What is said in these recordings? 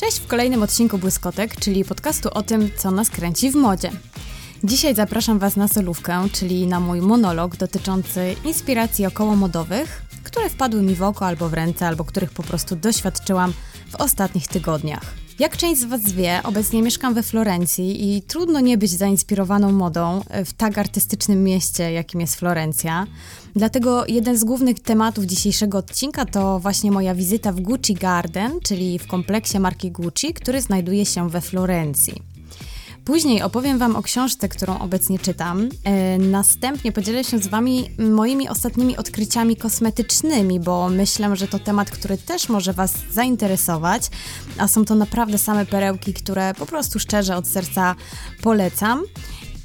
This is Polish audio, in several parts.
Cześć w kolejnym odcinku Błyskotek, czyli podcastu o tym, co nas kręci w modzie. Dzisiaj zapraszam Was na solówkę, czyli na mój monolog dotyczący inspiracji okołomodowych, które wpadły mi w oko albo w ręce, albo których po prostu doświadczyłam w ostatnich tygodniach. Jak część z Was wie, obecnie mieszkam we Florencji i trudno nie być zainspirowaną modą w tak artystycznym mieście, jakim jest Florencja. Dlatego jeden z głównych tematów dzisiejszego odcinka to właśnie moja wizyta w Gucci Garden, czyli w kompleksie marki Gucci, który znajduje się we Florencji. Później opowiem Wam o książce, którą obecnie czytam. E, następnie podzielę się z Wami moimi ostatnimi odkryciami kosmetycznymi, bo myślę, że to temat, który też może Was zainteresować, a są to naprawdę same perełki, które po prostu szczerze od serca polecam.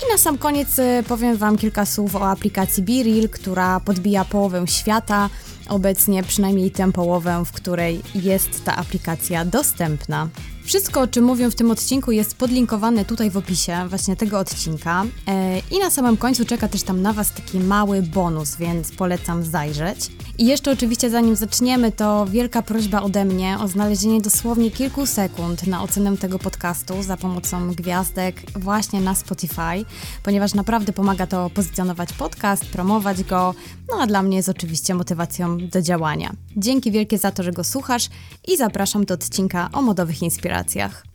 I na sam koniec e, powiem Wam kilka słów o aplikacji BeReal, która podbija połowę świata, obecnie przynajmniej tę połowę, w której jest ta aplikacja dostępna. Wszystko, o czym mówię w tym odcinku, jest podlinkowane tutaj w opisie właśnie tego odcinka. E, I na samym końcu czeka też tam na Was taki mały bonus, więc polecam zajrzeć. I jeszcze oczywiście zanim zaczniemy, to wielka prośba ode mnie o znalezienie dosłownie kilku sekund na ocenę tego podcastu za pomocą gwiazdek właśnie na Spotify, ponieważ naprawdę pomaga to pozycjonować podcast, promować go, no a dla mnie jest oczywiście motywacją do działania. Dzięki wielkie za to, że go słuchasz i zapraszam do odcinka o modowych inspiracjach.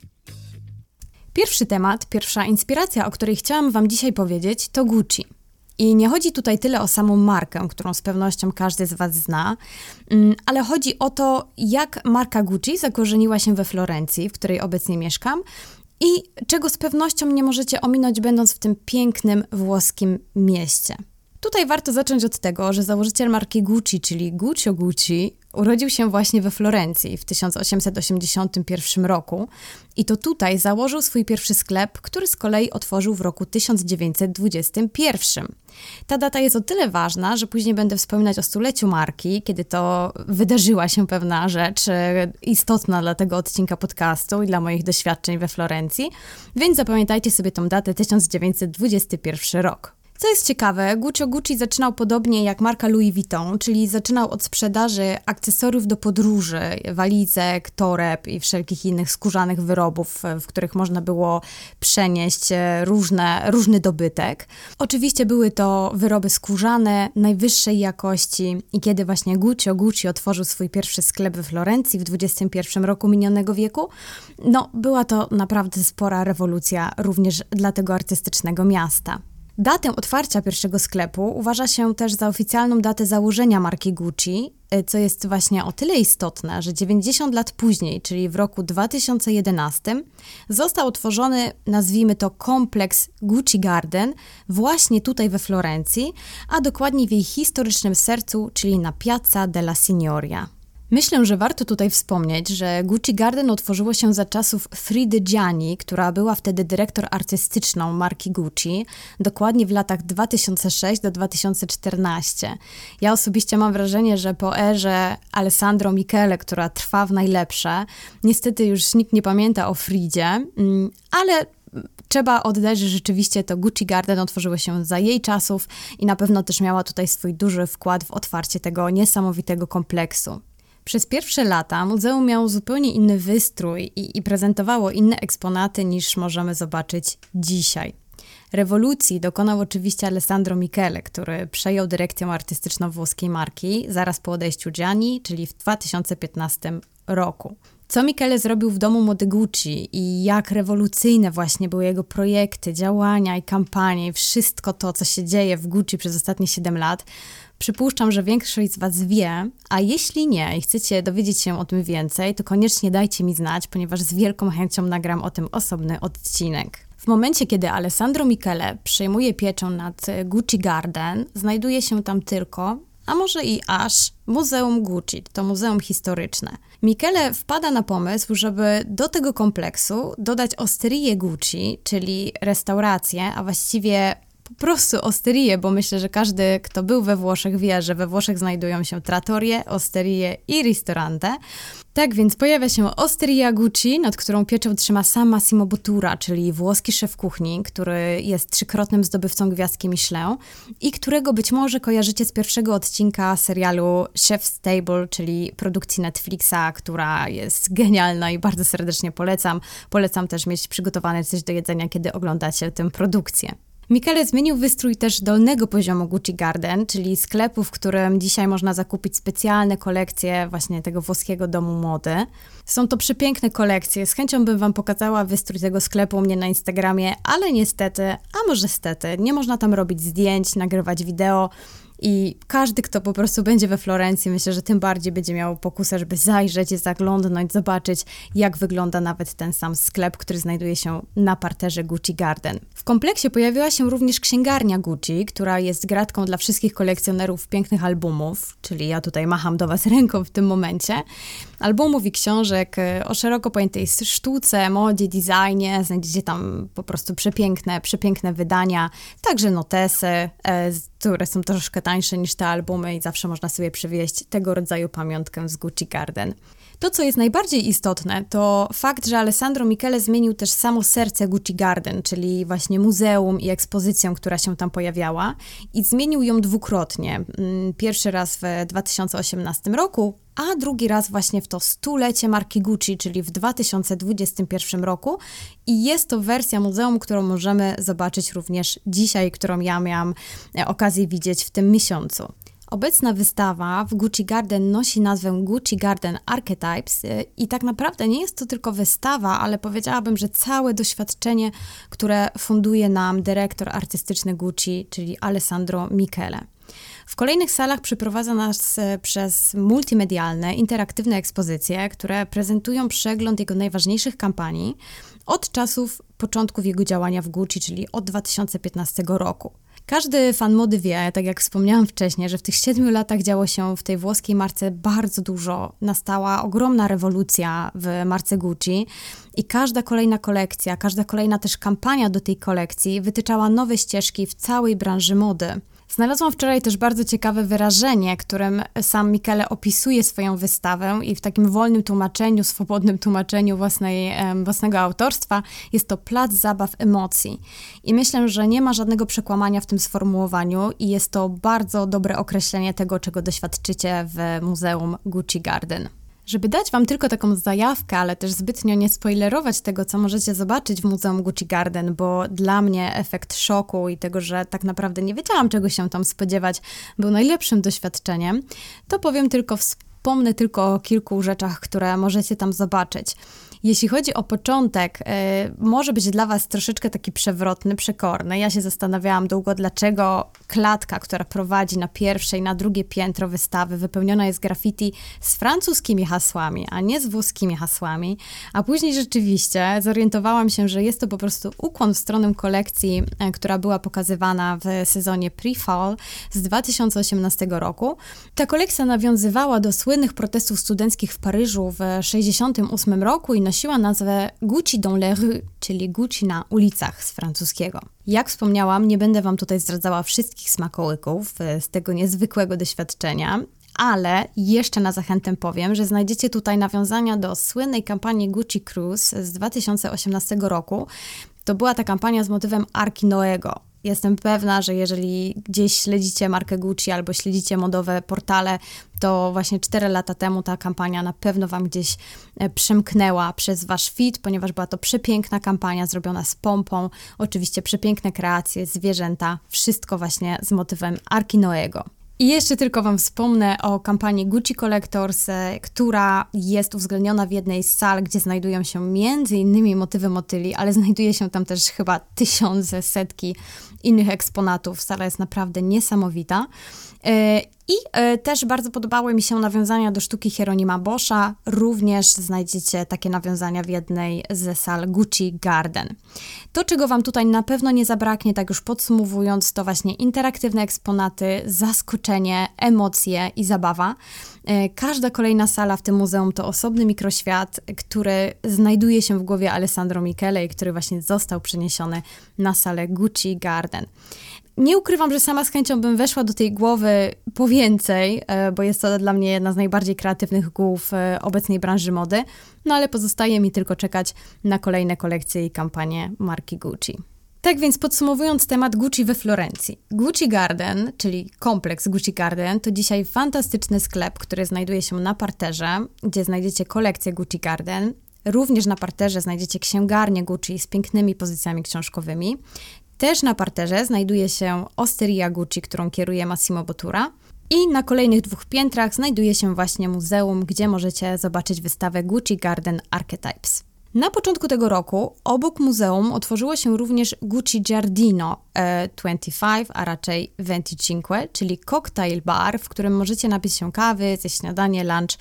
Pierwszy temat, pierwsza inspiracja, o której chciałam Wam dzisiaj powiedzieć, to Gucci. I nie chodzi tutaj tyle o samą markę, którą z pewnością każdy z Was zna, mm, ale chodzi o to, jak marka Gucci zakorzeniła się we Florencji, w której obecnie mieszkam, i czego z pewnością nie możecie ominąć, będąc w tym pięknym włoskim mieście. Tutaj warto zacząć od tego, że założyciel marki Gucci, czyli Guccio Gucci, urodził się właśnie we Florencji w 1881 roku i to tutaj założył swój pierwszy sklep, który z kolei otworzył w roku 1921. Ta data jest o tyle ważna, że później będę wspominać o stuleciu marki, kiedy to wydarzyła się pewna rzecz e, istotna dla tego odcinka podcastu i dla moich doświadczeń we Florencji, więc zapamiętajcie sobie tą datę 1921 rok. Co jest ciekawe, Guccio Gucci zaczynał podobnie jak marka Louis Vuitton, czyli zaczynał od sprzedaży akcesoriów do podróży, walizek, toreb i wszelkich innych skórzanych wyrobów, w których można było przenieść e, różne, różny dobytek. Oczywiście były to wyroby skórzane, najwyższej jakości i kiedy właśnie Guccio Gucci otworzył swój pierwszy sklep we Florencji w 21 roku minionego wieku, no była to naprawdę spora rewolucja również dla tego artystycznego miasta. Datę otwarcia pierwszego sklepu uważa się też za oficjalną datę założenia marki Gucci, y, co jest właśnie o tyle istotne, że 90 lat później, czyli w roku 2011, został otworzony, nazwijmy to kompleks Gucci Garden, właśnie tutaj we Florencji, a dokładniej w jej historycznym sercu, czyli na Piazza della Signoria. Myślę, że warto tutaj wspomnieć, że Gucci Garden otworzyło się za czasów Fridy Gianni, która była wtedy dyrektor artystyczną marki Gucci, dokładnie w latach 2006 do 2014. Ja osobiście mam wrażenie, że po erze Alessandro Michele, która trwa w najlepsze, niestety już nikt nie pamięta o Fridzie, mm, ale trzeba oddać, że rzeczywiście to Gucci Garden otworzyło się za jej czasów i na pewno też miała tutaj swój duży wkład w otwarcie tego niesamowitego kompleksu. Przez pierwsze lata muzeum miało zupełnie inny wystrój i, i prezentowało inne eksponaty niż możemy zobaczyć dzisiaj. Rewolucji dokonał oczywiście Alessandro Michele, który przejął dyrekcję artystyczną włoskiej marki zaraz po odejściu Gianni, czyli w 2015 roku. Co Michele zrobił w domu mody Gucci i jak rewolucyjne właśnie były jego projekty, działania i kampanie, i wszystko to, co się dzieje w Gucci przez ostatnie 7 lat, Przypuszczam, że większość z Was wie, a jeśli nie i chcecie dowiedzieć się o tym więcej, to koniecznie dajcie mi znać, ponieważ z wielką chęcią nagram o tym osobny odcinek. W momencie, kiedy Alessandro Michele przejmuje pieczę nad Gucci Garden, znajduje się tam tylko, a może i aż, Muzeum Gucci, to muzeum historyczne. Michele wpada na pomysł, żeby do tego kompleksu dodać osterię Gucci, czyli restaurację, a właściwie po prostu osterię, bo myślę, że każdy, kto był we Włoszech, wie, że we Włoszech znajdują się trattorie, osterie i ristorante. Tak więc pojawia się Osteria Gucci, nad którą pieczę trzyma sam Massimo Bottura, czyli włoski szef kuchni, który jest trzykrotnym zdobywcą gwiazdki Michelin i którego być może kojarzycie z pierwszego odcinka serialu Chef's Table, czyli produkcji Netflixa, która jest genialna i bardzo serdecznie polecam. Polecam też mieć przygotowane coś do jedzenia, kiedy oglądacie tę produkcję. Michele zmienił wystrój też dolnego poziomu Gucci Garden, czyli sklepu, w którym dzisiaj można zakupić specjalne kolekcje właśnie tego włoskiego domu mody. Są to przepiękne kolekcje. Z chęcią bym Wam pokazała wystrój tego sklepu u mnie na Instagramie, ale niestety, a może stety, nie można tam robić zdjęć, nagrywać wideo. I każdy, kto po prostu będzie we Florencji, myślę, że tym bardziej będzie miał pokusę, żeby zajrzeć, zaglądnąć, zobaczyć, jak wygląda nawet ten sam sklep, który znajduje się na parterze Gucci Garden. W kompleksie pojawiła się również księgarnia Gucci, która jest gratką dla wszystkich kolekcjonerów pięknych albumów, czyli ja tutaj macham do Was ręką w tym momencie albumów i książek e, o szeroko pojętej sztuce, modzie, designie. Znajdziecie tam po prostu przepiękne, przepiękne wydania, także notesy, e, które są troszkę tańsze niż te albumy i zawsze można sobie przywieźć tego rodzaju pamiątkę z Gucci Garden. To, co jest najbardziej istotne, to fakt, że Alessandro Michele zmienił też samo serce Gucci Garden, czyli właśnie muzeum i ekspozycję, która się tam pojawiała, i zmienił ją dwukrotnie. Mm, pierwszy raz w 2018 roku, a drugi raz właśnie w to stulecie marki Gucci, czyli w 2021 roku. I jest to wersja muzeum, którą możemy zobaczyć również dzisiaj, którą ja miałam e, okazję widzieć w tym miesiącu. Obecna wystawa w Gucci Garden nosi nazwę Gucci Garden Archetypes y, i tak naprawdę nie jest to tylko wystawa, ale powiedziałabym, że całe doświadczenie, które funduje nam dyrektor artystyczny Gucci, czyli Alessandro Michele. W kolejnych salach przyprowadza nas y, przez multimedialne, interaktywne ekspozycje, które prezentują przegląd jego najważniejszych kampanii od czasów początków jego działania w Gucci, czyli od 2015 roku. Każdy fan mody wie, tak jak wspomniałam wcześniej, że w tych siedmiu latach działo się w tej włoskiej marce bardzo dużo. Nastała ogromna rewolucja w marce Gucci i każda kolejna kolekcja, każda kolejna też kampania do tej kolekcji wytyczała nowe ścieżki w całej branży mody. Znalazłam wczoraj też bardzo ciekawe wyrażenie, którym sam Michele opisuje swoją wystawę i w takim wolnym tłumaczeniu, swobodnym tłumaczeniu własnej, własnego autorstwa jest to plac zabaw emocji. I myślę, że nie ma żadnego przekłamania w tym sformułowaniu i jest to bardzo dobre określenie tego, czego doświadczycie w Muzeum Gucci Garden. Żeby dać Wam tylko taką zajawkę, ale też zbytnio nie spoilerować tego, co możecie zobaczyć w Muzeum Gucci Garden, bo dla mnie efekt szoku i tego, że tak naprawdę nie wiedziałam, czego się tam spodziewać, był najlepszym doświadczeniem, to powiem tylko, wspomnę tylko o kilku rzeczach, które możecie tam zobaczyć. Jeśli chodzi o początek, y, może być dla Was troszeczkę taki przewrotny, przekorny. Ja się zastanawiałam długo, dlaczego klatka, która prowadzi na pierwsze i na drugie piętro wystawy, wypełniona jest graffiti z francuskimi hasłami, a nie z włoskimi hasłami. A później rzeczywiście zorientowałam się, że jest to po prostu ukłon w stronę kolekcji, y, która była pokazywana w sezonie pre-fall z 2018 roku. Ta kolekcja nawiązywała do słynnych protestów studenckich w Paryżu w 1968 roku i nosiła nazwę Gucci dans les rues, czyli Gucci na ulicach z francuskiego. Jak wspomniałam, nie będę Wam tutaj zdradzała wszystkich smakołyków e, z tego niezwykłego doświadczenia, ale jeszcze na zachętę powiem, że znajdziecie tutaj nawiązania do słynnej kampanii Gucci Cruise z 2018 roku. To była ta kampania z motywem Arki Noego. Jestem pewna, że jeżeli gdzieś śledzicie markę Gucci albo śledzicie modowe portale, to właśnie 4 lata temu ta kampania na pewno Wam gdzieś e, przemknęła przez Wasz feed, ponieważ była to przepiękna kampania zrobiona z pompą, oczywiście przepiękne kreacje, zwierzęta, wszystko właśnie z motywem Arki Noego. I jeszcze tylko Wam wspomnę o kampanii Gucci Collectors, e, która jest uwzględniona w jednej z sal, gdzie znajdują się między innymi motywy motyli, ale znajduje się tam też chyba tysiące, setki innych eksponatów. Sala jest naprawdę niesamowita. E, I e, też bardzo podobały mi się nawiązania do sztuki Hieronima Boscha. Również znajdziecie takie nawiązania w jednej ze sal Gucci Garden. To, czego Wam tutaj na pewno nie zabraknie, tak już podsumowując, to właśnie interaktywne eksponaty, zaskoczenie, emocje i zabawa. E, każda kolejna sala w tym muzeum to osobny mikroświat, który znajduje się w głowie Alessandro Michele i który właśnie został przeniesiony na salę Gucci Garden. nie ukrywam, że sama z chęcią bym weszła do tej głowy po więcej, e, bo jest to dla mnie jedna z najbardziej kreatywnych głów e, obecnej branży mody, no ale pozostaje mi tylko czekać na kolejne kolekcje i kampanie marki Gucci. Tak więc podsumowując temat Gucci we Florencji. Gucci Garden, czyli kompleks Gucci Garden, to dzisiaj fantastyczny sklep, który znajduje się na parterze, gdzie znajdziecie kolekcję Gucci Garden. Również na parterze znajdziecie księgarnię Gucci z pięknymi pozycjami książkowymi. Też na parterze znajduje się osteria Gucci, którą kieruje Massimo Bottura. I na kolejnych dwóch piętrach znajduje się właśnie muzeum, gdzie możecie zobaczyć wystawę Gucci Garden Archetypes. Na początku tego roku obok muzeum otworzyło się również Gucci Giardino e, 25, a raczej 25, czyli cocktail bar, w którym możecie napić się kawy, ze śniadanie, lunch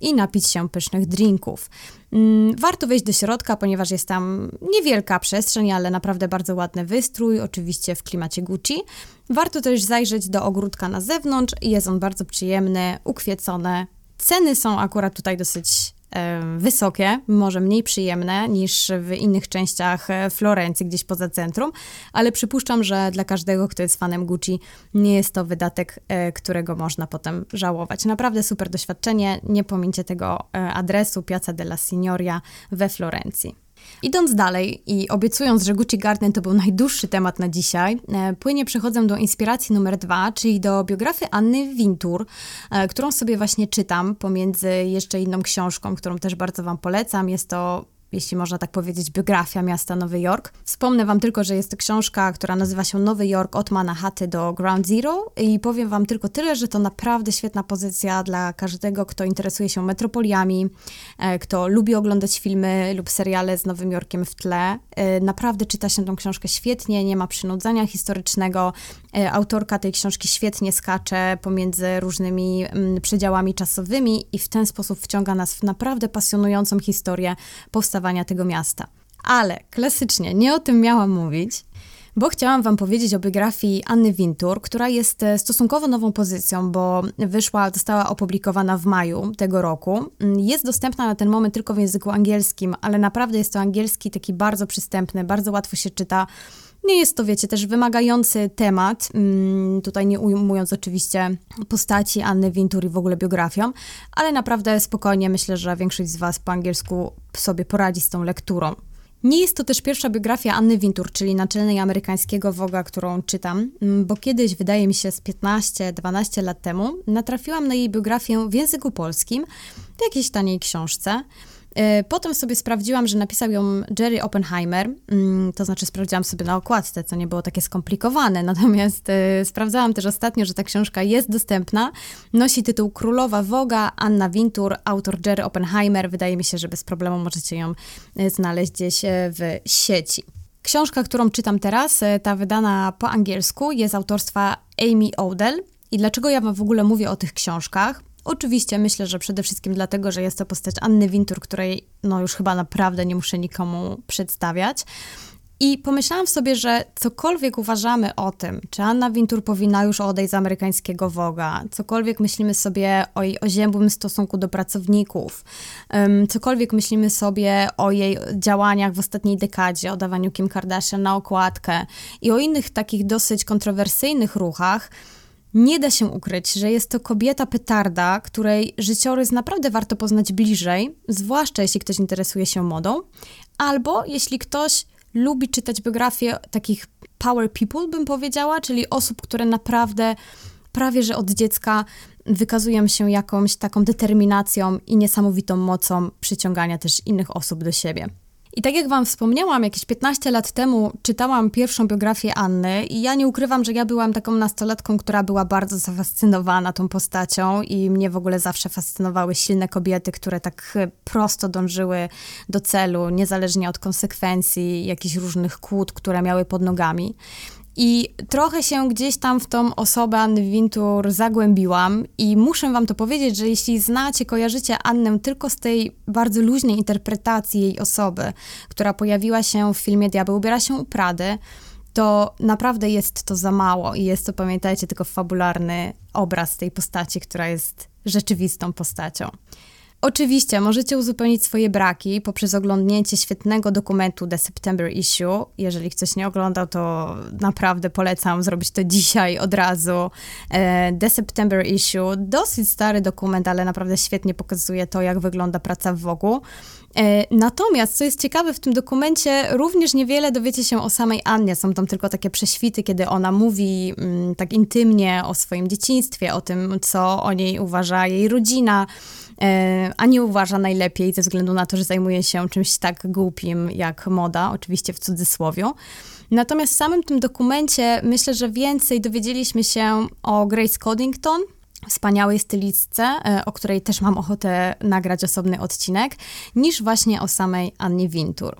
i napić się pysznych drinków. Mm, warto wejść do środka, ponieważ jest tam niewielka przestrzeń, ale naprawdę bardzo ładny wystrój, oczywiście w klimacie Gucci. Warto też zajrzeć do ogródka na zewnątrz, jest on bardzo przyjemny, ukwiecony. Ceny są akurat tutaj dosyć wysokie, może mniej przyjemne niż w innych częściach e, Florencji, gdzieś poza centrum, ale przypuszczam, że dla każdego, kto jest fanem Gucci, nie jest to wydatek, e, którego można potem żałować. Naprawdę super doświadczenie, nie pomincie tego e, adresu Piazza della Signoria we Florencji. Idąc dalej i obiecując, że Gucci Garden to był najdłuższy temat na dzisiaj, e, płynie przechodzę do inspiracji numer dwa, czyli do biografii Anny Wintur, e, którą sobie właśnie czytam pomiędzy jeszcze inną książką, którą też bardzo Wam polecam. Jest to jeśli można tak powiedzieć, biografia miasta Nowy Jork. Wspomnę Wam tylko, że jest to książka, która nazywa się Nowy Jork od Manhattan do Ground Zero i powiem Wam tylko tyle, że to naprawdę świetna pozycja dla każdego, kto interesuje się metropoliami, e, kto lubi oglądać filmy lub seriale z Nowym Jorkiem w tle. E, naprawdę czyta się tą książkę świetnie, nie ma przynudzenia historycznego. E, autorka tej książki świetnie skacze pomiędzy różnymi mm, przedziałami czasowymi i w ten sposób wciąga nas w naprawdę pasjonującą historię powstawania powstawania tego miasta. Ale klasycznie nie o tym miałam mówić, bo chciałam Wam powiedzieć o biografii Anny Wintour, która jest e, stosunkowo nową pozycją, bo wyszła, została opublikowana w maju tego roku. Mm, jest dostępna na ten moment tylko w języku angielskim, ale naprawdę jest to angielski taki bardzo przystępny, bardzo łatwo się czyta. Nie jest to, wiecie, też wymagający temat, mm, tutaj nie ujmując oczywiście postaci Anny Wintour i w ogóle biografią, ale naprawdę spokojnie myślę, że większość z Was po angielsku sobie poradzi z tą lekturą. Nie jest to też pierwsza biografia Anny Wintour, czyli naczelnej amerykańskiego Woga, którą czytam, mm, bo kiedyś, wydaje mi się, z 15-12 lat temu, natrafiłam na jej biografię w języku polskim w jakiejś taniej książce. E, potem sobie sprawdziłam, że napisał ją Jerry Oppenheimer, mm, to znaczy sprawdziłam sobie na okładce, co nie było takie skomplikowane, natomiast e, sprawdzałam też ostatnio, że ta książka jest dostępna. Nosi tytuł Królowa Woga, Anna Wintour, autor Jerry Oppenheimer. Wydaje mi się, że bez problemu możecie ją e, znaleźć gdzieś w sieci. Książka, którą czytam teraz, ta wydana po angielsku, jest autorstwa Amy Odell. I dlaczego ja wam w ogóle mówię o tych książkach? Oczywiście myślę, że przede wszystkim dlatego, że jest to postać Anny Wintour, której no już chyba naprawdę nie muszę nikomu przedstawiać. I pomyślałam sobie, że cokolwiek uważamy o tym, czy Anna Wintour powinna już odejść z amerykańskiego Woga, cokolwiek myślimy sobie o jej oziębłym stosunku do pracowników, um, cokolwiek myślimy sobie o jej działaniach w ostatniej dekadzie, o dawaniu Kim Kardashian na okładkę i o innych takich dosyć kontrowersyjnych ruchach, nie da się ukryć, że jest to kobieta petarda, której życiorys naprawdę warto poznać bliżej, zwłaszcza jeśli ktoś interesuje się modą, albo jeśli ktoś lubi czytać biografie takich power people, bym powiedziała, czyli osób, które naprawdę prawie że od dziecka wykazują się jakąś taką determinacją i niesamowitą mocą przyciągania też innych osób do siebie. I tak jak Wam wspomniałam, jakieś 15 lat temu czytałam pierwszą biografię Anny i ja nie ukrywam, że ja byłam taką nastolatką, która była bardzo zafascynowana tą postacią i mnie w ogóle zawsze fascynowały silne kobiety, które tak prosto dążyły do celu, niezależnie od konsekwencji jakichś różnych kłód, które miały pod nogami. I trochę się gdzieś tam w tą osobę Anny Wintour zagłębiłam i muszę wam to powiedzieć, że jeśli znacie, kojarzycie Annę tylko z tej bardzo luźnej interpretacji jej osoby, która pojawiła się w filmie Diabeł ubiera się u Prady, to naprawdę jest to za mało i jest to, pamiętajcie, tylko fabularny obraz tej postaci, która jest rzeczywistą postacią. Oczywiście możecie uzupełnić swoje braki poprzez oglądnięcie świetnego dokumentu The September Issue. Jeżeli ktoś nie oglądał, to naprawdę polecam zrobić to dzisiaj od razu. E, The September Issue, dosyć stary dokument, ale naprawdę świetnie pokazuje to, jak wygląda praca w Wogu. E, natomiast, co jest ciekawe w tym dokumencie, również niewiele dowiecie się o samej Annie. Są tam tylko takie prześwity, kiedy ona mówi mm, tak intymnie o swoim dzieciństwie, o tym, co o niej uważa jej rodzina, a nie uważa najlepiej ze względu na to, że zajmuje się czymś tak głupim jak moda, oczywiście w cudzysłowie. Natomiast w samym tym dokumencie myślę, że więcej dowiedzieliśmy się o Grace Coddington, wspaniałej stylistce, e, o której też mam ochotę nagrać osobny odcinek, niż właśnie o samej Annie Wintour.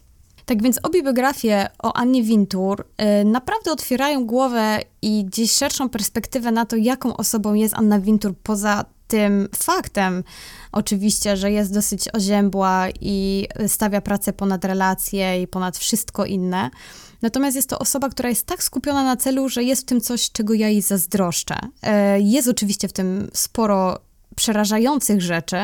Tak więc obie biografie o Annie Wintour y, naprawdę otwierają głowę i gdzieś szerszą perspektywę na to, jaką osobą jest Anna Wintour poza tym faktem, oczywiście, że jest dosyć oziębła i stawia pracę ponad relacje i ponad wszystko inne. Natomiast jest to osoba, która jest tak skupiona na celu, że jest w tym coś, czego ja jej zazdroszczę. E, jest oczywiście w tym sporo przerażających rzeczy,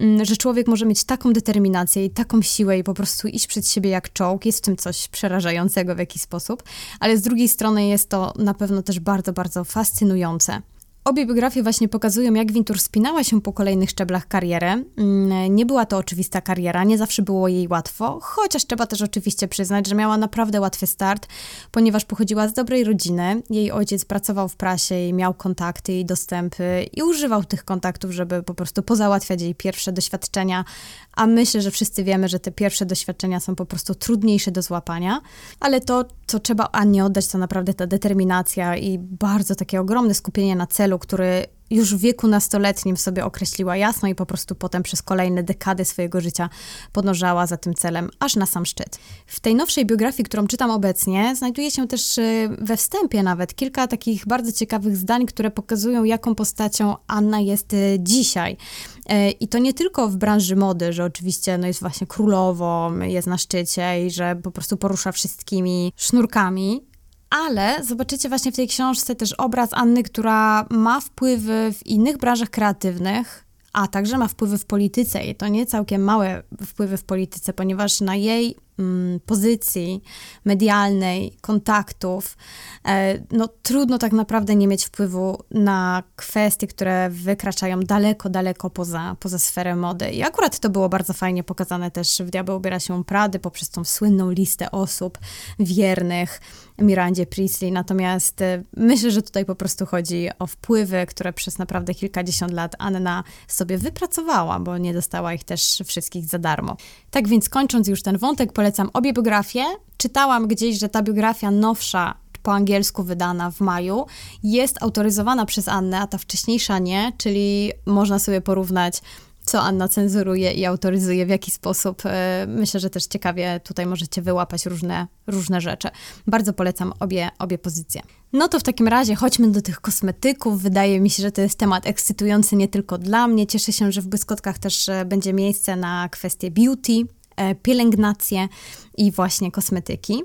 mm, że człowiek może mieć taką determinację i taką siłę i po prostu iść przed siebie jak czołg. Jest w tym coś przerażającego w jakiś sposób, ale z drugiej strony jest to na pewno też bardzo, bardzo fascynujące. Obie biografie właśnie pokazują, jak Wintour spinała się po kolejnych szczeblach kariery. Mm, nie była to oczywista kariera, nie zawsze było jej łatwo, chociaż trzeba też oczywiście przyznać, że miała naprawdę łatwy start, ponieważ pochodziła z dobrej rodziny. Jej ojciec pracował w prasie i miał kontakty i dostępy i używał tych kontaktów, żeby po prostu pozałatwiać jej pierwsze doświadczenia, a myślę, że wszyscy wiemy, że te pierwsze doświadczenia są po prostu trudniejsze do złapania, ale to, co trzeba Annie oddać, to naprawdę ta determinacja i bardzo takie ogromne skupienie na celu, który już w wieku nastoletnim sobie określiła jasno i po prostu potem przez kolejne dekady swojego życia podążała za tym celem, aż na sam szczyt. W tej nowszej biografii, którą czytam obecnie, znajduje się też y, we wstępie nawet kilka takich bardzo ciekawych zdań, które pokazują, jaką postacią Anna jest y, dzisiaj. Y, I to nie tylko w branży mody, że oczywiście no, jest właśnie królową, jest na szczycie i że po prostu porusza wszystkimi sznurkami, ale zobaczycie właśnie w tej książce też obraz Anny, która ma wpływy w innych branżach kreatywnych, a także ma wpływy w polityce i to nie całkiem małe wpływy w polityce, ponieważ na jej pozycji medialnej, kontaktów, e, no trudno tak naprawdę nie mieć wpływu na kwestie, które wykraczają daleko, daleko poza, poza sferę mody. I akurat to było bardzo fajnie pokazane też w Diabeł ubiera się Prady poprzez tą słynną listę osób wiernych, Mirandzie Priestley. Natomiast e, myślę, że tutaj po prostu chodzi o wpływy, które przez naprawdę kilkadziesiąt lat Anna sobie wypracowała, bo nie dostała ich też wszystkich za darmo. Tak więc kończąc już ten wątek, polecam obie biografie. Czytałam gdzieś, że ta biografia nowsza po angielsku wydana w maju, jest autoryzowana przez Annę, a ta wcześniejsza nie, czyli można sobie porównać co Anna cenzuruje i autoryzuje, w jaki sposób. E, myślę, że też ciekawie tutaj możecie wyłapać różne, różne rzeczy. Bardzo polecam obie, obie pozycje. No to w takim razie chodźmy do tych kosmetyków. Wydaje mi się, że to jest temat ekscytujący nie tylko dla mnie. Cieszę się, że w Błyskotkach też e, będzie miejsce na kwestie beauty, pielęgnację i właśnie kosmetyki.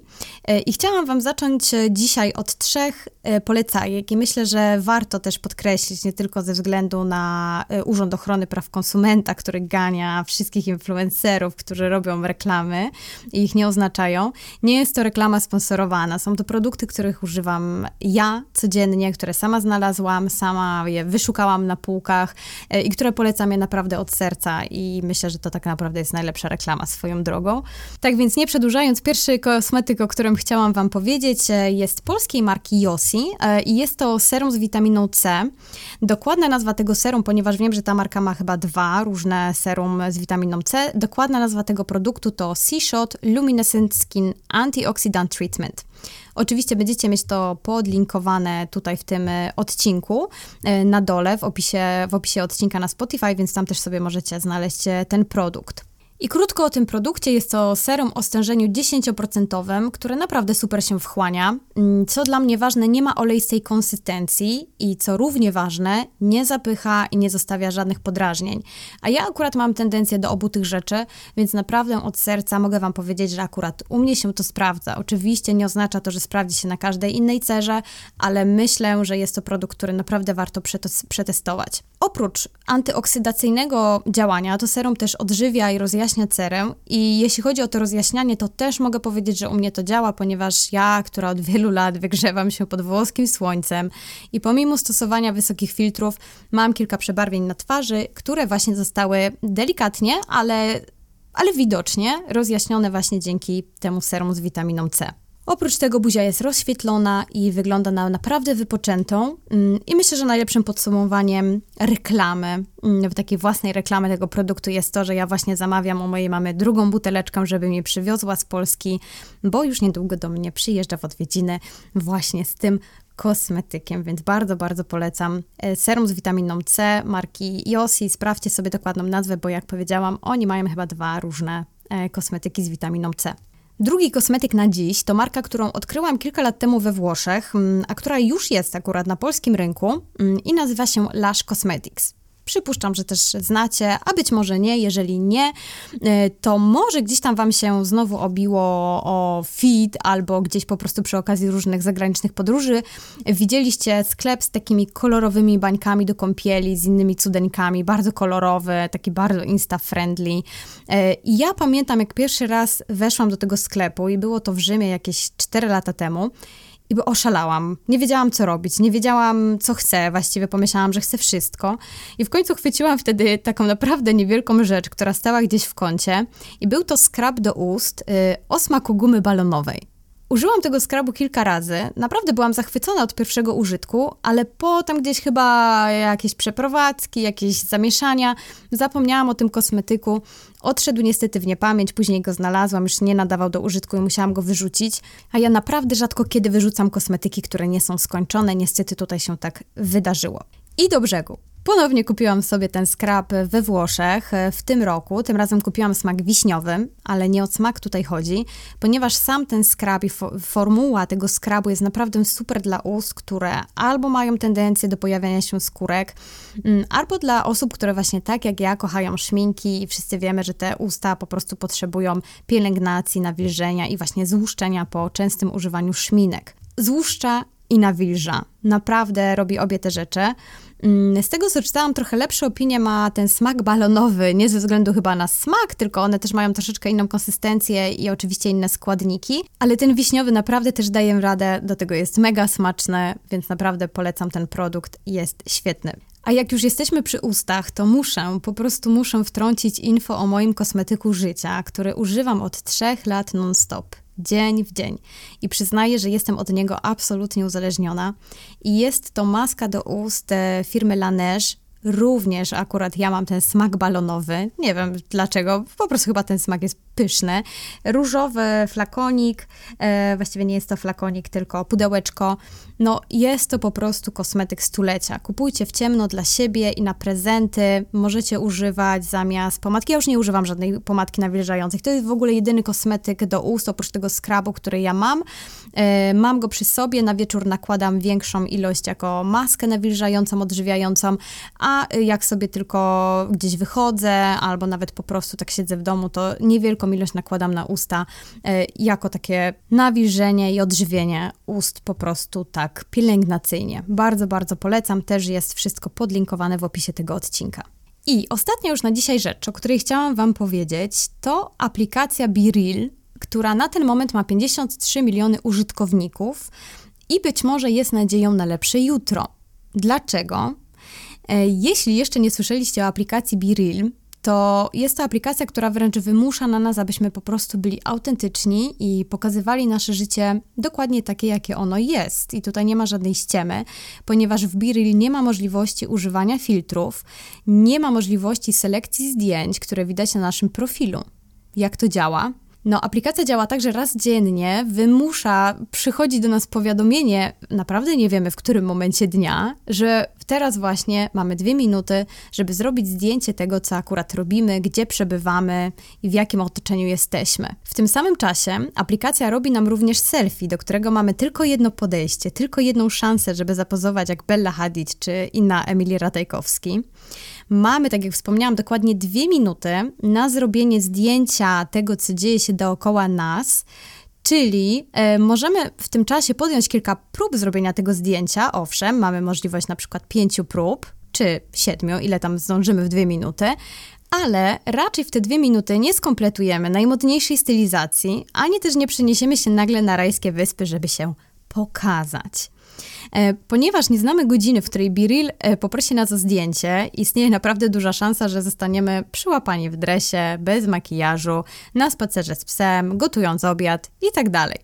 E, I chciałam Wam zacząć e, dzisiaj od trzech e, polecajek i myślę, że warto też podkreślić, nie tylko ze względu na Urząd Ochrony Praw Konsumenta, który gania wszystkich influencerów, którzy robią reklamy i ich nie oznaczają. Nie jest to reklama sponsorowana. Są to produkty, których używam ja codziennie, które sama znalazłam, sama je wyszukałam na półkach i które polecam je naprawdę od serca i myślę, że to tak naprawdę jest najlepsza reklama swoją drogą. Tak więc nie przed przedłużając, pierwszy kosmetyk, o którym chciałam Wam powiedzieć, e, jest polskiej marki Yossi e, i jest to serum z witaminą C. Dokładna nazwa tego serum, ponieważ wiem, że ta marka ma chyba dwa różne serum z witaminą C, dokładna nazwa tego produktu to C-Shot Luminescent Skin Antioxidant Treatment. Oczywiście będziecie mieć to podlinkowane tutaj w tym e, odcinku na dole w opisie, w opisie odcinka na Spotify, więc tam też sobie możecie znaleźć ten produkt. I krótko o tym produkcie. Jest to serum o stężeniu 10%, które naprawdę super się wchłania. Mm, co dla mnie ważne, nie ma oleistej konsystencji i co równie ważne, nie zapycha i nie zostawia żadnych podrażnień. A ja akurat mam tendencję do obu tych rzeczy, więc naprawdę od serca mogę Wam powiedzieć, że akurat u mnie się to sprawdza. Oczywiście nie oznacza to, że sprawdzi się na każdej innej cerze, ale myślę, że jest to produkt, który naprawdę warto przetestować. Oprócz antyoksydacyjnego działania, to serum też odżywia i rozjaśnia cerę. I jeśli chodzi o to rozjaśnianie, to też mogę powiedzieć, że u mnie to działa, ponieważ ja, która od wielu lat wygrzewam się pod włoskim słońcem i pomimo stosowania wysokich filtrów, mam kilka przebarwień na twarzy, które właśnie zostały delikatnie, ale, ale widocznie rozjaśnione właśnie dzięki temu serum z witaminą C. Oprócz tego buzia jest rozświetlona i wygląda na naprawdę wypoczętą. Mm, I myślę, że najlepszym podsumowaniem reklamy, mm, takiej własnej reklamy tego produktu jest to, że ja właśnie zamawiam u mojej mamy drugą buteleczkę, żeby mi przywiozła z Polski, bo już niedługo do mnie przyjeżdża w odwiedziny właśnie z tym kosmetykiem, więc bardzo, bardzo polecam. E, serum z witaminą C marki Yossi. Sprawdźcie sobie dokładną nazwę, bo jak powiedziałam, oni mają chyba dwa różne e, kosmetyki z witaminą C. Drugi kosmetyk na dziś to marka, którą odkryłam kilka lat temu we Włoszech, mm, a która już jest akurat na polskim rynku mm, i nazywa się Lush Cosmetics. Przypuszczam, że też znacie, a być może nie. Jeżeli nie, e, to może gdzieś tam Wam się znowu obiło o feed albo gdzieś po prostu przy okazji różnych zagranicznych podróży widzieliście sklep z takimi kolorowymi bańkami do kąpieli, z innymi cudeńkami, bardzo kolorowy, taki bardzo insta-friendly. E, I ja pamiętam, jak pierwszy raz weszłam do tego sklepu i było to w Rzymie jakieś 4 lata temu i oszalałam. Nie wiedziałam, co robić, nie wiedziałam, co chcę. Właściwie pomyślałam, że chcę wszystko. I w końcu chwyciłam wtedy taką naprawdę niewielką rzecz, która stała gdzieś w kącie. I był to skrab do ust yy, o smaku gumy balonowej. Użyłam tego skrabu kilka razy. Naprawdę byłam zachwycona od pierwszego użytku, ale potem gdzieś chyba jakieś przeprowadzki, jakieś zamieszania, zapomniałam o tym kosmetyku. Odszedł niestety w niepamięć, później go znalazłam, już nie nadawał do użytku i musiałam go wyrzucić. A ja naprawdę rzadko kiedy wyrzucam kosmetyki, które nie są skończone. Niestety tutaj się tak wydarzyło. I do brzegu. Ponownie kupiłam sobie ten skrab we Włoszech w tym roku. Tym razem kupiłam smak wiśniowy, ale nie o smak tutaj chodzi, ponieważ sam ten skrab i fo formuła tego skrabu jest naprawdę super dla ust, które albo mają tendencję do pojawiania się skórek, mm, albo dla osób, które właśnie tak jak ja kochają szminki i wszyscy wiemy, że te usta po prostu potrzebują pielęgnacji, nawilżenia i właśnie złuszczenia po częstym używaniu szminek. Złuszcza i nawilża. Naprawdę robi obie te rzeczy. Mm, z tego, co czytałam, trochę lepsze opinie ma ten smak balonowy, nie ze względu chyba na smak, tylko one też mają troszeczkę inną konsystencję i oczywiście inne składniki, ale ten wiśniowy naprawdę też daje radę, do tego jest mega smaczny, więc naprawdę polecam. Ten produkt, jest świetny. A jak już jesteśmy przy ustach, to muszę, po prostu muszę wtrącić info o moim kosmetyku życia, który używam od trzech lat non-stop dzień w dzień. I przyznaję, że jestem od niego absolutnie uzależniona. I jest to maska do ust e, firmy Laneige, Również akurat ja mam ten smak balonowy. Nie wiem dlaczego, po prostu chyba ten smak jest pyszny. Różowy flakonik, e, właściwie nie jest to flakonik, tylko pudełeczko. No jest to po prostu kosmetyk stulecia. Kupujcie w ciemno dla siebie i na prezenty. Możecie używać zamiast pomadki. Ja już nie używam żadnej pomadki nawilżającej. To jest w ogóle jedyny kosmetyk do ust, oprócz tego skrabu, który ja mam. E, mam go przy sobie, na wieczór nakładam większą ilość jako maskę nawilżającą, odżywiającą, a jak sobie tylko gdzieś wychodzę albo nawet po prostu tak siedzę w domu, to niewielką ilość nakładam na usta e, jako takie nawilżenie i odżywienie ust po prostu tak pielęgnacyjnie. Bardzo, bardzo polecam. Też jest wszystko podlinkowane w opisie tego odcinka. I ostatnia już na dzisiaj rzecz, o której chciałam Wam powiedzieć, to aplikacja BeReal, która na ten moment ma 53 miliony użytkowników i być może jest nadzieją na lepsze jutro. Dlaczego? E, jeśli jeszcze nie słyszeliście o aplikacji BeReal, to jest to aplikacja, która wręcz wymusza na nas, abyśmy po prostu byli autentyczni i pokazywali nasze życie dokładnie takie, jakie ono jest. I tutaj nie ma żadnej ściemy, ponieważ w BeReal nie ma możliwości używania filtrów, nie ma możliwości selekcji zdjęć, które widać na naszym profilu. Jak to działa? No, aplikacja działa tak, że raz dziennie wymusza, przychodzi do nas powiadomienie, naprawdę nie wiemy w którym momencie dnia, że teraz właśnie mamy dwie minuty, żeby zrobić zdjęcie tego, co akurat robimy, gdzie przebywamy i w jakim otoczeniu jesteśmy. W tym samym czasie aplikacja robi nam również selfie, do którego mamy tylko jedno podejście, tylko jedną szansę, żeby zapozować jak Bella Hadid czy inna Emilia Ratajkowski. Mamy, tak jak wspomniałam, dokładnie dwie minuty na zrobienie zdjęcia tego, co dzieje się dookoła nas. Czyli e, możemy w tym czasie podjąć kilka prób zrobienia tego zdjęcia. Owszem, mamy możliwość na przykład pięciu prób, czy siedmiu, ile tam zdążymy w dwie minuty, ale raczej w te dwie minuty nie skompletujemy najmodniejszej stylizacji, ani też nie przeniesiemy się nagle na rajskie wyspy, żeby się pokazać. E, ponieważ nie znamy godziny, w której Biril e, poprosi nas o zdjęcie, istnieje naprawdę duża szansa, że zostaniemy przyłapani w dresie, bez makijażu, na spacerze z psem, gotując obiad itd. Tak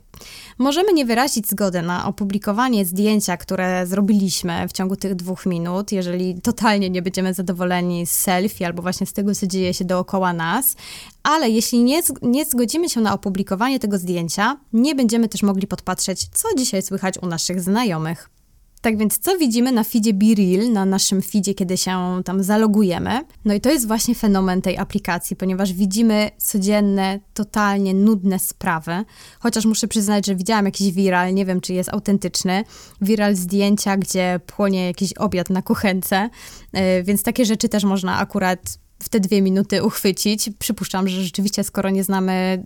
Możemy nie wyrazić zgody na opublikowanie zdjęcia, które zrobiliśmy w ciągu tych dwóch minut, jeżeli totalnie nie będziemy zadowoleni z selfie albo właśnie z tego, co dzieje się dookoła nas, ale jeśli nie, nie zgodzimy się na opublikowanie tego zdjęcia, nie będziemy też mogli podpatrzeć, co dzisiaj słychać u naszych znajomych. Tak więc co widzimy na feedzie BeReal, na naszym feedzie, kiedy się tam zalogujemy? No i to jest właśnie fenomen tej aplikacji, ponieważ widzimy codzienne, totalnie nudne sprawy. Chociaż muszę przyznać, że widziałam jakiś viral, nie wiem czy jest autentyczny, viral zdjęcia, gdzie płonie jakiś obiad na kuchence, yy, więc takie rzeczy też można akurat w te dwie minuty uchwycić. Przypuszczam, że rzeczywiście, skoro nie znamy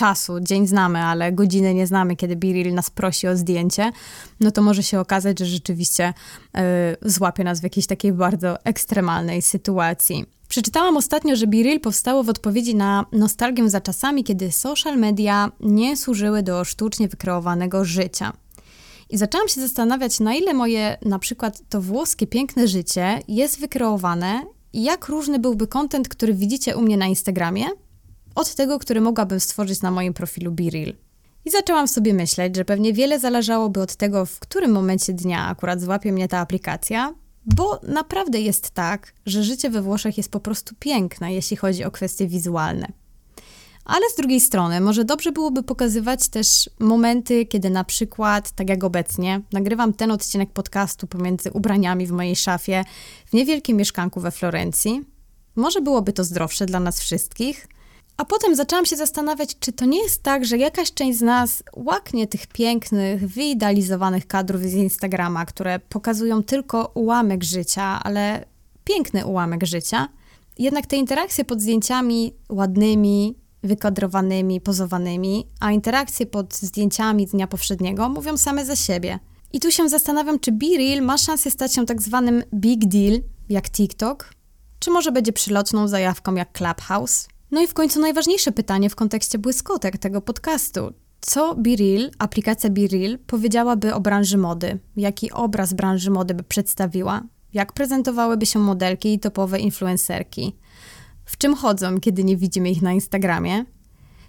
czasu, dzień znamy, ale godziny nie znamy, kiedy Biril nas prosi o zdjęcie, no to może się okazać, że rzeczywiście y, złapie nas w jakiejś takiej bardzo ekstremalnej sytuacji. Przeczytałam ostatnio, że Biril powstało w odpowiedzi na nostalgię za czasami, kiedy social media nie służyły do sztucznie wykreowanego życia. I zaczęłam się zastanawiać, na ile moje na przykład to włoskie piękne życie jest wykreowane i jak różny byłby kontent, który widzicie u mnie na Instagramie, od tego, który mogłabym stworzyć na moim profilu BeReal. I zaczęłam sobie myśleć, że pewnie wiele zależałoby od tego, w którym momencie dnia akurat złapie mnie ta aplikacja, bo naprawdę jest tak, że życie we Włoszech jest po prostu piękne, jeśli chodzi o kwestie wizualne. Ale z drugiej strony, może dobrze byłoby pokazywać też momenty, kiedy na przykład, tak jak obecnie, nagrywam ten odcinek podcastu pomiędzy ubraniami w mojej szafie w niewielkim mieszkanku we Florencji. Może byłoby to zdrowsze dla nas wszystkich – a potem zaczęłam się zastanawiać, czy to nie jest tak, że jakaś część z nas łaknie tych pięknych, wyidealizowanych kadrów z Instagrama, które pokazują tylko ułamek życia, ale piękny ułamek życia. Jednak te interakcje pod zdjęciami ładnymi, wykadrowanymi, pozowanymi, a interakcje pod zdjęciami dnia powszedniego mówią same za siebie. I tu się zastanawiam, czy BeReal ma szansę stać się tak zwanym big deal, jak TikTok, czy może będzie przylotną zajawką jak Clubhouse? No i w końcu najważniejsze pytanie w kontekście błyskotek tego podcastu. Co BeReal, aplikacja BeReal, powiedziałaby o branży mody? Jaki obraz branży mody by przedstawiła? Jak prezentowałyby się modelki i topowe influencerki? W czym chodzą, kiedy nie widzimy ich na Instagramie?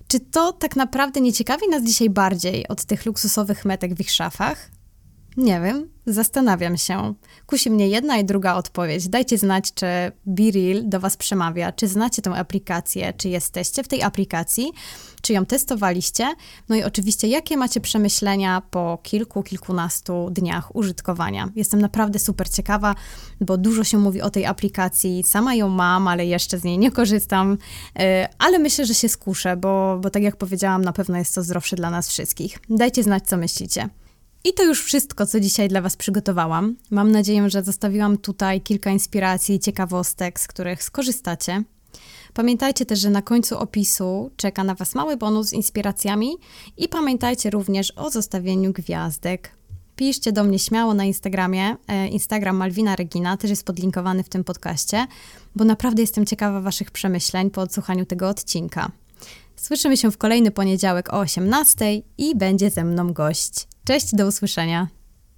Czy to tak naprawdę nie ciekawi nas dzisiaj bardziej od tych luksusowych metek w ich szafach? Nie wiem, zastanawiam się. Kusi mnie jedna i druga odpowiedź. Dajcie znać, czy BeReal do Was przemawia, czy znacie tę aplikację, czy jesteście w tej aplikacji, czy ją testowaliście. No i oczywiście, jakie macie przemyślenia po kilku, kilkunastu dniach użytkowania. Jestem naprawdę super ciekawa, bo dużo się mówi o tej aplikacji. Sama ją mam, ale jeszcze z niej nie korzystam, y, ale myślę, że się skuszę, bo, bo tak jak powiedziałam, na pewno jest to zdrowsze dla nas wszystkich. Dajcie znać, co myślicie. I to już wszystko, co dzisiaj dla Was przygotowałam. Mam nadzieję, że zostawiłam tutaj kilka inspiracji i ciekawostek, z których skorzystacie. Pamiętajcie też, że na końcu opisu czeka na Was mały bonus z inspiracjami i pamiętajcie również o zostawieniu gwiazdek. Piszcie do mnie śmiało na Instagramie. E, Instagram Malwina Regina też jest podlinkowany w tym podcaście, bo naprawdę jestem ciekawa Waszych przemyśleń po odsłuchaniu tego odcinka. Słyszymy się w kolejny poniedziałek o 18 i będzie ze mną gość. Cześć, do usłyszenia.